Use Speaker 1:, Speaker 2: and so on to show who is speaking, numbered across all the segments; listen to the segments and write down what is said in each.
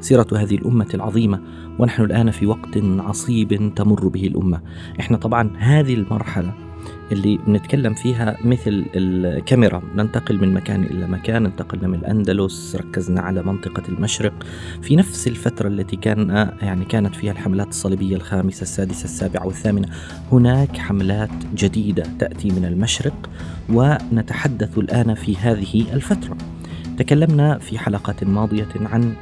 Speaker 1: سيرة هذه الأمة العظيمة ونحن الآن في وقت عصيب تمر به الأمة. إحنا طبعا هذه المرحلة اللي بنتكلم فيها مثل الكاميرا ننتقل من مكان إلى مكان انتقلنا من الأندلس ركزنا على منطقة المشرق في نفس الفترة التي كان يعني كانت فيها الحملات الصليبية الخامسة السادسة السابعة والثامنة هناك حملات جديدة تأتي من المشرق ونتحدث الآن في هذه الفترة تكلمنا في حلقات ماضية عن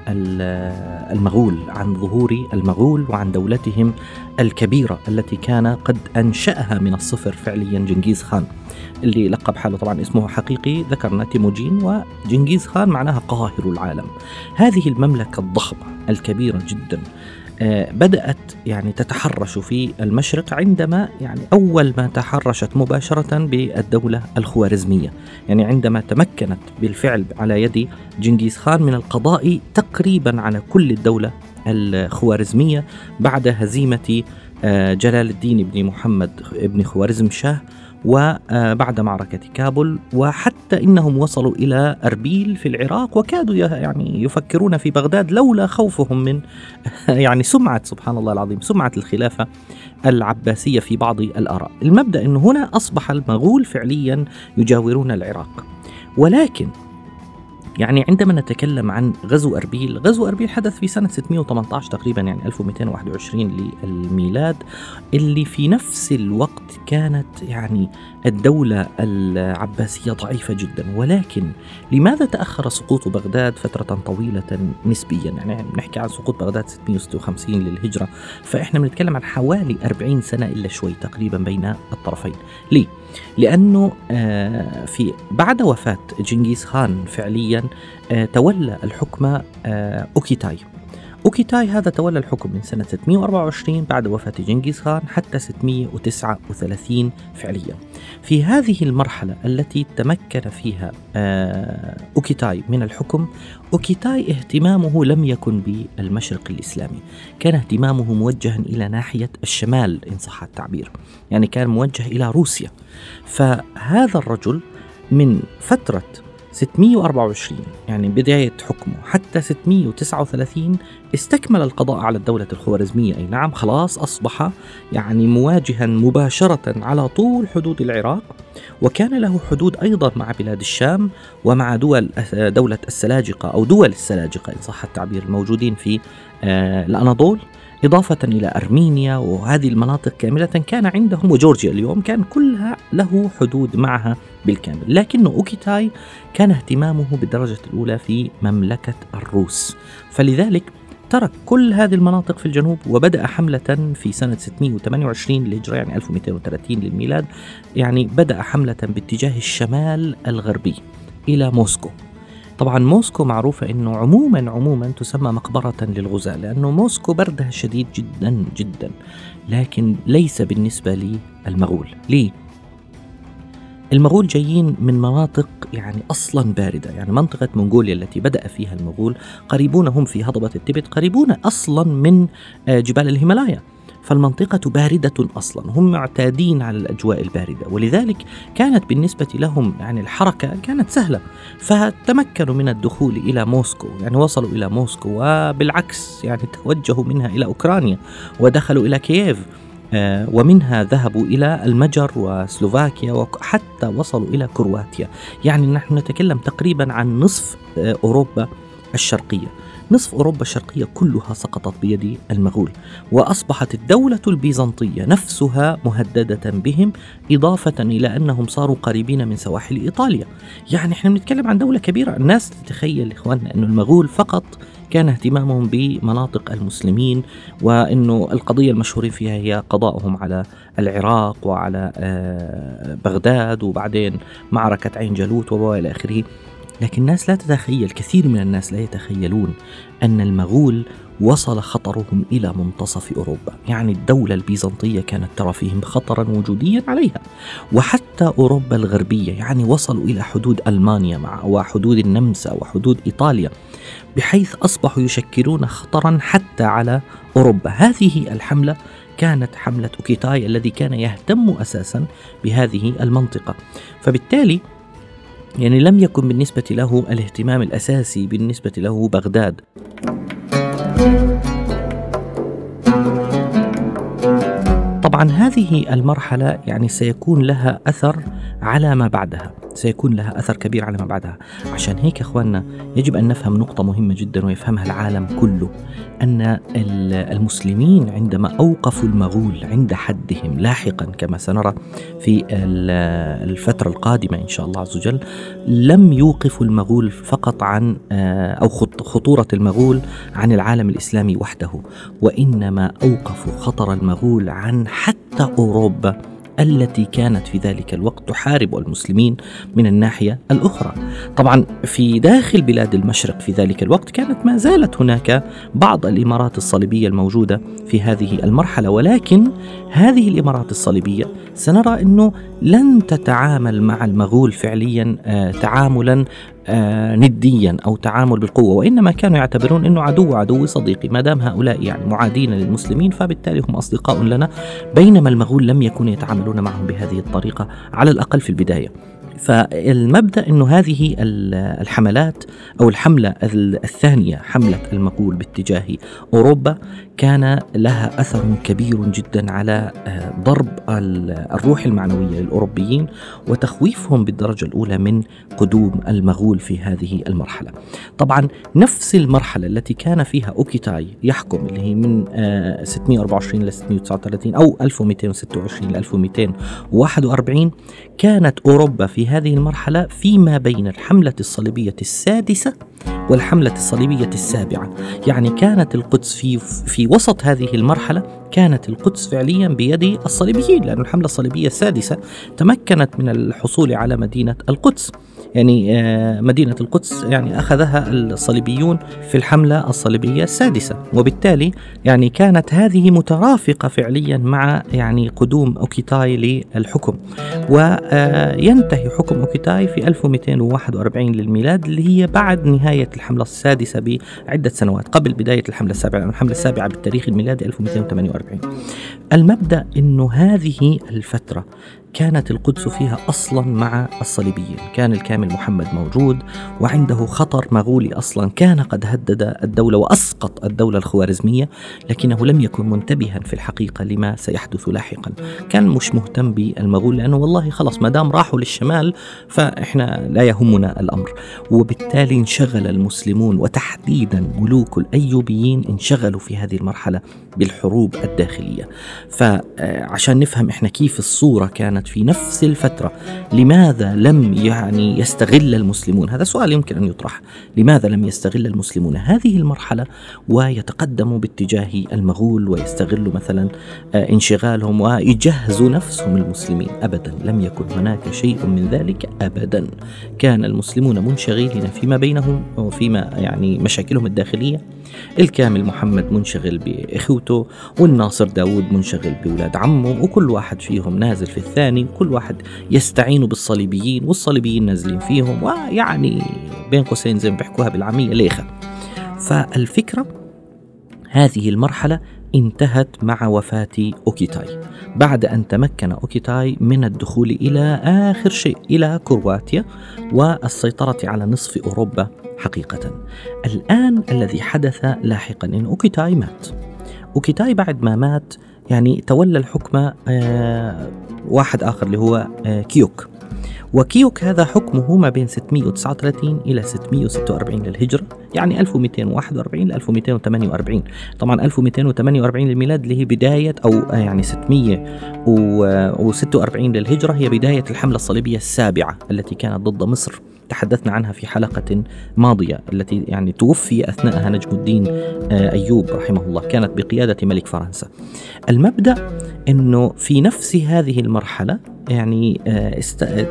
Speaker 1: المغول عن ظهور المغول وعن دولتهم الكبيرة التي كان قد أنشأها من الصفر فعليا جنكيز خان اللي لقب حاله طبعا اسمه حقيقي ذكرنا تيموجين وجنكيز خان معناها قاهر العالم. هذه المملكة الضخمة الكبيرة جدا بدأت يعني تتحرش في المشرق عندما يعني أول ما تحرشت مباشرة بالدولة الخوارزمية. يعني عندما تمكنت بالفعل على يد جنكيز خان من القضاء تقريبا على كل الدولة الخوارزمية بعد هزيمة آه، جلال الدين بن محمد بن خوارزم شاه وبعد معركة كابل وحتى إنهم وصلوا إلى أربيل في العراق وكادوا يعني يفكرون في بغداد لولا خوفهم من يعني سمعة سبحان الله العظيم سمعة الخلافة العباسية في بعض الآراء. المبدأ أنه هنا أصبح المغول فعليا يجاورون العراق. ولكن يعني عندما نتكلم عن غزو أربيل غزو أربيل حدث في سنة 618 تقريبا يعني 1221 للميلاد اللي في نفس الوقت كانت يعني الدولة العباسية ضعيفة جدا. ولكن لماذا تأخر سقوط بغداد فترة طويلة نسبيا؟ يعني نحكي عن سقوط بغداد 656 للهجرة فإحنا بنتكلم عن حوالي 40 سنة إلا شوي تقريبا بين الطرفين. ليه؟ لأنه آه، في بعد وفاة جنكيز خان فعليا آه، تولى الحكم آه، أوكيتاي. أوكيتاي هذا تولى الحكم من سنة 624 بعد وفاة جنكيز خان حتى 639 فعليا. في هذه المرحلة التي تمكن فيها أوكيتاي من الحكم أوكيتاي اهتمامه لم يكن بالمشرق الإسلامي. كان اهتمامه موجها إلى ناحية الشمال إن صح التعبير. يعني كان موجه إلى روسيا. فهذا الرجل من فترة 624 يعني بداية حكمه. حتى 639 استكمل القضاء على الدولة الخوارزمية. أي نعم خلاص أصبح يعني مواجها مباشرة على طول حدود العراق وكان له حدود أيضا مع بلاد الشام ومع دول دولة السلاجقة أو دول السلاجقة إن صح التعبير الموجودين في آه، الأناضول. إضافة إلى أرمينيا وهذه المناطق كاملة كان عندهم وجورجيا اليوم كان كلها له حدود معها بالكامل. لكن أوكيتاي كان اهتمامه بالدرجة الأولى في مملكة الروس. فلذلك ترك كل هذه المناطق في الجنوب وبدأ حملة في سنة 628 للهجرة يعني 1230 للميلاد. يعني بدأ حملة باتجاه الشمال الغربي إلى موسكو. طبعا موسكو معروفة أنه عموما عموما تسمى مقبرة للغزاة لأنه موسكو بردها شديد جدا جدا لكن ليس بالنسبة للمغول ليه؟ المغول جايين من مناطق يعني أصلا باردة، يعني منطقة منغوليا التي بدأ فيها المغول قريبون هم في هضبة التبت قريبون أصلا من آه، جبال الهيمالايا، فالمنطقة باردة أصلا. هم معتادين على الأجواء الباردة ولذلك كانت بالنسبة لهم يعني الحركة كانت سهلة. فتمكنوا من الدخول إلى موسكو يعني وصلوا إلى موسكو وبالعكس يعني توجهوا منها إلى أوكرانيا ودخلوا إلى كييف. آه، ومنها ذهبوا إلى المجر وسلوفاكيا وحتى وصلوا إلى كرواتيا. يعني نحن نتكلم تقريبا عن نصف آه، أوروبا الشرقية. نصف أوروبا الشرقية كلها سقطت بيد المغول وأصبحت الدولة البيزنطية نفسها مهددة بهم إضافة إلى أنهم صاروا قريبين من سواحل إيطاليا. يعني إحنا بنتكلم عن دولة كبيرة. الناس تتخيل إخواننا أن المغول فقط كان اهتمامهم بمناطق المسلمين وإنه القضية المشهورين فيها هي قضاؤهم على العراق وعلى آه، بغداد وبعدين معركة عين جالوت وإلى آخره. لكن الناس لا تتخيل كثير من الناس لا يتخيلون أن المغول وصل خطرهم إلى منتصف أوروبا. يعني الدولة البيزنطية كانت ترى فيهم خطرا وجوديا عليها. وحتى أوروبا الغربية يعني وصلوا إلى حدود ألمانيا مع وحدود النمسا وحدود إيطاليا بحيث أصبحوا يشكلون خطرا حتى على أوروبا. هذه الحملة كانت حملة أوكيتاي الذي كان يهتم أساسا بهذه المنطقة. فبالتالي يعني لم يكن بالنسبة له الاهتمام الأساسي بالنسبة له بغداد. طبعا هذه المرحلة يعني سيكون لها أثر على ما بعدها. سيكون لها أثر كبير على ما بعدها. عشان هيك أخواننا يجب أن نفهم نقطة مهمة جدا ويفهمها العالم كله أن المسلمين عندما أوقفوا المغول عند حدهم لاحقا كما سنرى في الفترة القادمة إن شاء الله عز وجل لم يوقفوا المغول فقط عن آه، أو خطورة المغول عن العالم الإسلامي وحده وإنما أوقفوا خطر المغول عن حتى أوروبا. التي كانت في ذلك الوقت تحارب المسلمين من الناحية الأخرى. طبعا في داخل بلاد المشرق في ذلك الوقت كانت ما زالت هناك بعض الإمارات الصليبية الموجودة في هذه المرحلة ولكن هذه الإمارات الصليبية سنرى إنه لن تتعامل مع المغول فعليا آه، تعاملا آه، نديا أو تعامل بالقوة وإنما كانوا يعتبرون إنه عدو عدو صديقي. ما دام هؤلاء يعني معادين للمسلمين فبالتالي هم أصدقاء لنا بينما المغول لم يكونوا يتعاملون معهم بهذه الطريقة على الأقل في البداية. فالمبدأ إنه هذه الحملات أو الحملة الثانية حملة المغول باتجاه أوروبا كان لها أثر كبير جدا على آه، ضرب الروح المعنوية للأوروبيين وتخويفهم بالدرجة الأولى من قدوم المغول في هذه المرحلة. طبعا نفس المرحلة التي كان فيها أوكيتاي يحكم اللي هي من 624 ل 639 أو 1226 ل 1241 كانت أوروبا في هذه المرحلة فيما بين الحملة الصليبية السادسة والحملة الصليبية السابعة. يعني كانت القدس في, في وسط هذه المرحلة كانت القدس فعليا بيد الصليبيين لأن الحملة الصليبية السادسة تمكنت من الحصول على مدينة القدس. يعني آه، مدينة القدس يعني أخذها الصليبيون في الحملة الصليبية السادسة. وبالتالي يعني كانت هذه مترافقة فعليا مع يعني قدوم أوكيتاي للحكم. وينتهي حكم أوكيتاي في 1241 للميلاد اللي هي بعد نهاية الحملة السادسة بعدة سنوات قبل بداية الحملة السابعة الحملة السابعة بالتاريخ الميلادي 1248 المبدأ أنه هذه الفترة كانت القدس فيها أصلا مع الصليبيين، كان الكامل محمد موجود وعنده خطر مغولي أصلا. كان قد هدد الدولة وأسقط الدولة الخوارزمية، لكنه لم يكن منتبها في الحقيقة لما سيحدث لاحقا، كان مش مهتم بالمغول لأنه والله خلص ما دام راحوا للشمال فإحنا لا يهمنا الأمر، وبالتالي انشغل المسلمون وتحديدا ملوك الأيوبيين انشغلوا في هذه المرحلة بالحروب الداخلية، فعشان نفهم إحنا كيف الصورة كانت في نفس الفترة. لماذا لم يعني يستغل المسلمون؟ هذا سؤال يمكن أن يطرح. لماذا لم يستغل المسلمون هذه المرحلة ويتقدموا باتجاه المغول ويستغلوا مثلا آه، انشغالهم ويجهزوا نفسهم المسلمين؟ أبدا لم يكن هناك شيء من ذلك أبدا. كان المسلمون منشغلين فيما بينهم وفيما يعني مشاكلهم الداخلية؟ الكامل محمد منشغل بإخوته والناصر داود منشغل بأولاد عمه وكل واحد فيهم نازل في الثاني وكل واحد يستعين بالصليبيين والصليبيين نازلين فيهم ويعني بين قوسين زي ما بيحكوها بالعامية ليخة. فالفكرة هذه المرحلة انتهت مع وفاة أوكيتاي. بعد أن تمكن أوكيتاي من الدخول إلى آخر شيء إلى كرواتيا والسيطرة على نصف أوروبا. حقيقة. الآن الذي حدث لاحقا أن أوكيتاي مات. أوكيتاي بعد ما مات يعني تولى الحكم آه، واحد آخر اللي هو آه، كيوك. وكيوك هذا حكمه ما بين 639 إلى 646 للهجرة. يعني 1241 ل 1248 طبعا 1248 للميلاد اللي هي بداية أو آه، يعني 646 للهجرة. هي بداية الحملة الصليبية السابعة التي كانت ضد مصر. تحدثنا عنها في حلقة ماضية التي يعني توفي أثناءها نجم الدين آه، أيوب رحمه الله. كانت بقيادة ملك فرنسا. المبدأ أنه في نفس هذه المرحلة يعني آه،.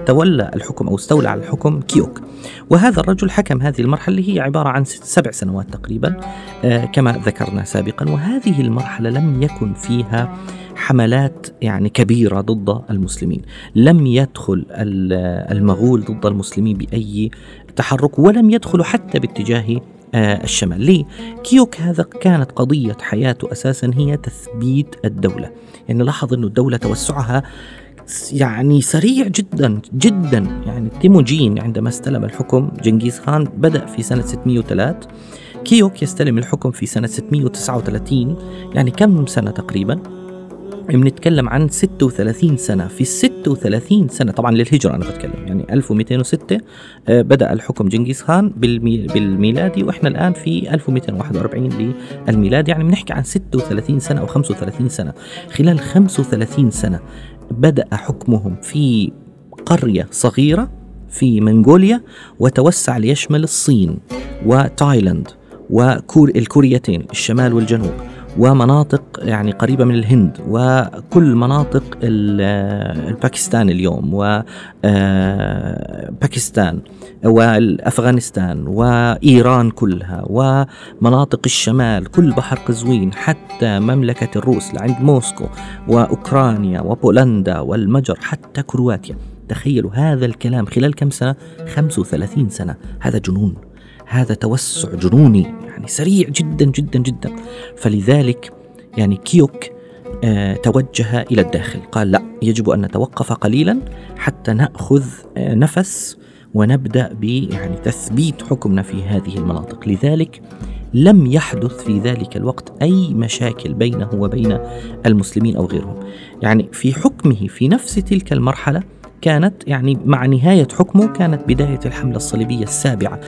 Speaker 1: تولى الحكم أو استولى على الحكم كيوك. وهذا الرجل حكم هذه المرحلة اللي هي عبارة عن سبع سنوات تقريبا آه، كما ذكرنا سابقا. وهذه المرحلة لم يكن فيها حملات يعني كبيرة ضد المسلمين. لم يدخل المغول ضد المسلمين بأي تحرك ولم يدخلوا حتى باتجاه آه، الشمال. ليه؟ كيوك هذا كانت قضية حياته أساسا هي تثبيت الدولة. يعني لاحظ أن الدولة توسعها يعني سريع جدا جدا. يعني تيموجين عندما استلم الحكم جنكيز خان بدأ في سنة 603 كيوك يستلم الحكم في سنة 639 يعني كم سنة تقريبا؟ بنتكلم عن 36 سنة. في ال 36 سنة طبعا للهجرة أنا بتكلم يعني 1206 آه، بدأ الحكم جنكيز خان بالميلادي وإحنا الآن في 1241 للميلاد يعني بنحكي عن 36 سنة أو 35 سنة. خلال 35 سنة بدأ حكمهم في قرية صغيرة في منغوليا وتوسع ليشمل الصين وتايلاند والكوريتين الشمال والجنوب ومناطق يعني قريبة من الهند وكل مناطق الباكستان اليوم وباكستان والأفغانستان وإيران كلها ومناطق الشمال كل بحر قزوين حتى مملكة الروس لعند موسكو وأوكرانيا وبولندا والمجر حتى كرواتيا. تخيلوا هذا الكلام خلال كم سنة؟ 35 سنة. هذا جنون. هذا توسع جنوني يعني سريع جدا جدا جدا. فلذلك يعني كيوك آه توجه إلى الداخل. قال لا يجب أن نتوقف قليلا حتى نأخذ آه نفس ونبدأ ب يعني تثبيت حكمنا في هذه المناطق. لذلك لم يحدث في ذلك الوقت أي مشاكل بينه وبين المسلمين أو غيرهم. يعني في حكمه في نفس تلك المرحلة كانت يعني مع نهاية حكمه كانت بداية الحملة الصليبية السابعة.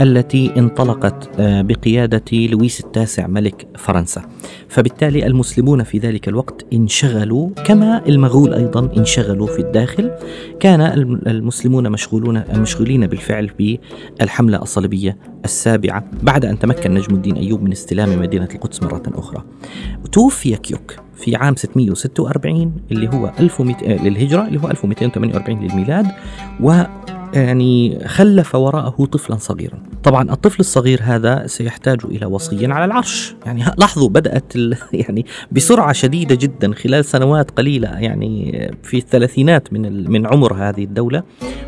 Speaker 1: التي انطلقت آه، بقيادة لويس التاسع ملك فرنسا. فبالتالي المسلمون في ذلك الوقت انشغلوا كما المغول أيضا انشغلوا في الداخل. كان المسلمون مشغولون مشغولين بالفعل بالحملة الصليبية السابعة بعد أن تمكن نجم الدين أيوب من استلام مدينة القدس مرة أخرى. توفي كيوك في عام 646 اللي هو 1200 آه، للهجرة اللي هو 1248 للميلاد و يعني خلف وراءه طفلا صغيرا. طبعا الطفل الصغير هذا سيحتاج إلى وصي على العرش. يعني لاحظوا بدأت يعني بسرعة شديدة جدا خلال سنوات قليلة يعني في الثلاثينات من من عمر هذه الدولة.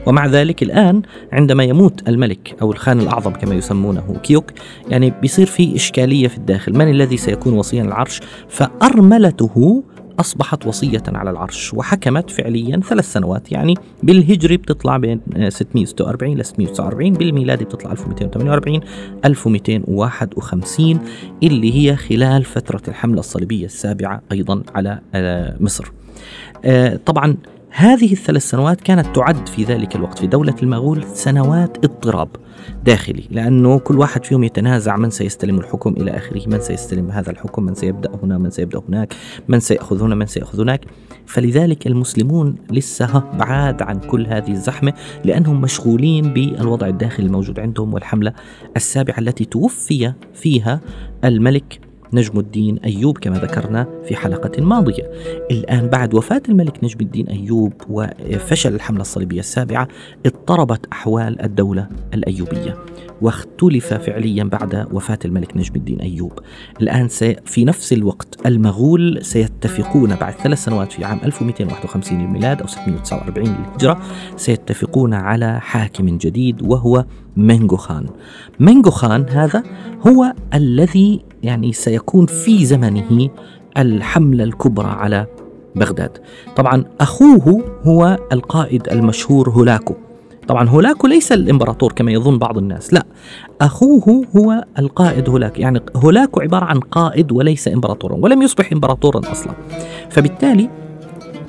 Speaker 1: ومع ذلك الآن عندما يموت الملك أو الخان الأعظم كما يسمونه كيوك يعني بيصير في إشكالية في الداخل. من الذي سيكون وصيا العرش؟ فأرملته أصبحت وصية على العرش وحكمت فعليا ثلاث سنوات يعني بالهجري بتطلع بين 646 ل 649 بالميلادي بتطلع 1248 1251 اللي هي خلال فترة الحملة الصليبية السابعة أيضا على آه، مصر. آه، طبعا هذه الثلاث سنوات كانت تعد في ذلك الوقت في دولة المغول سنوات اضطراب داخلي لأنه كل واحد فيهم يتنازع من سيستلم الحكم إلى آخره من سيستلم هذا الحكم من سيبدأ هنا من سيبدأ هناك من سيأخذ هنا من سيأخذ هناك. فلذلك المسلمون لسه بعاد عن كل هذه الزحمة لأنهم مشغولين بالوضع الداخلي الموجود عندهم والحملة السابعة التي توفي فيها الملك نجم الدين أيوب كما ذكرنا في حلقة ماضية. الآن بعد وفاة الملك نجم الدين أيوب وفشل الحملة الصليبية السابعة اضطربت أحوال الدولة الأيوبية. واختلف فعليا بعد وفاة الملك نجم الدين أيوب. الآن في نفس الوقت المغول سيتفقون بعد ثلاث سنوات في عام 1251 للميلاد أو 649 للهجرة سيتفقون على حاكم جديد وهو منغو خان. منغو خان هذا هو الذي يعني سيكون في زمنه الحملة الكبرى على بغداد. طبعا أخوه هو القائد المشهور هولاكو. طبعا هولاكو ليس الإمبراطور كما يظن بعض الناس لا. أخوه هو القائد هولاكو يعني هولاكو عبارة عن قائد وليس امبراطورا ولم يصبح امبراطورا أصلا. فبالتالي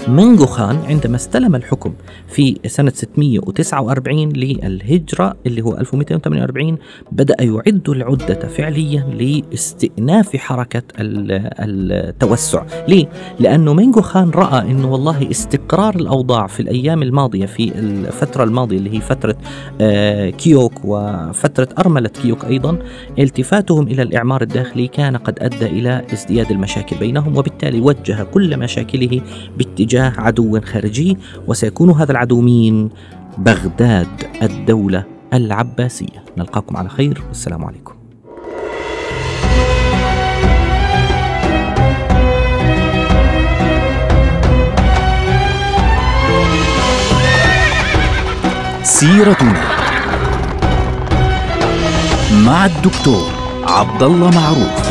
Speaker 1: منغو خان عندما استلم الحكم في سنة 649 للهجرة اللي هو 1248 بدأ يعد العدة فعليا لاستئناف حركة التوسع ليه؟ لأنه منغو خان رأى أنه والله استقرار الأوضاع في الأيام الماضية في الفترة الماضية اللي هي فترة آه، كيوك وفترة أرملة كيوك أيضا التفاتهم إلى الإعمار الداخلي كان قد أدى إلى ازدياد المشاكل بينهم وبالتالي وجه كل مشاكله باتجاه عدو خارجي وسيكون هذا العدو مين؟ بغداد الدولة العباسية. نلقاكم على خير والسلام عليكم.
Speaker 2: سيرتنا مع الدكتور عبد الله معروف.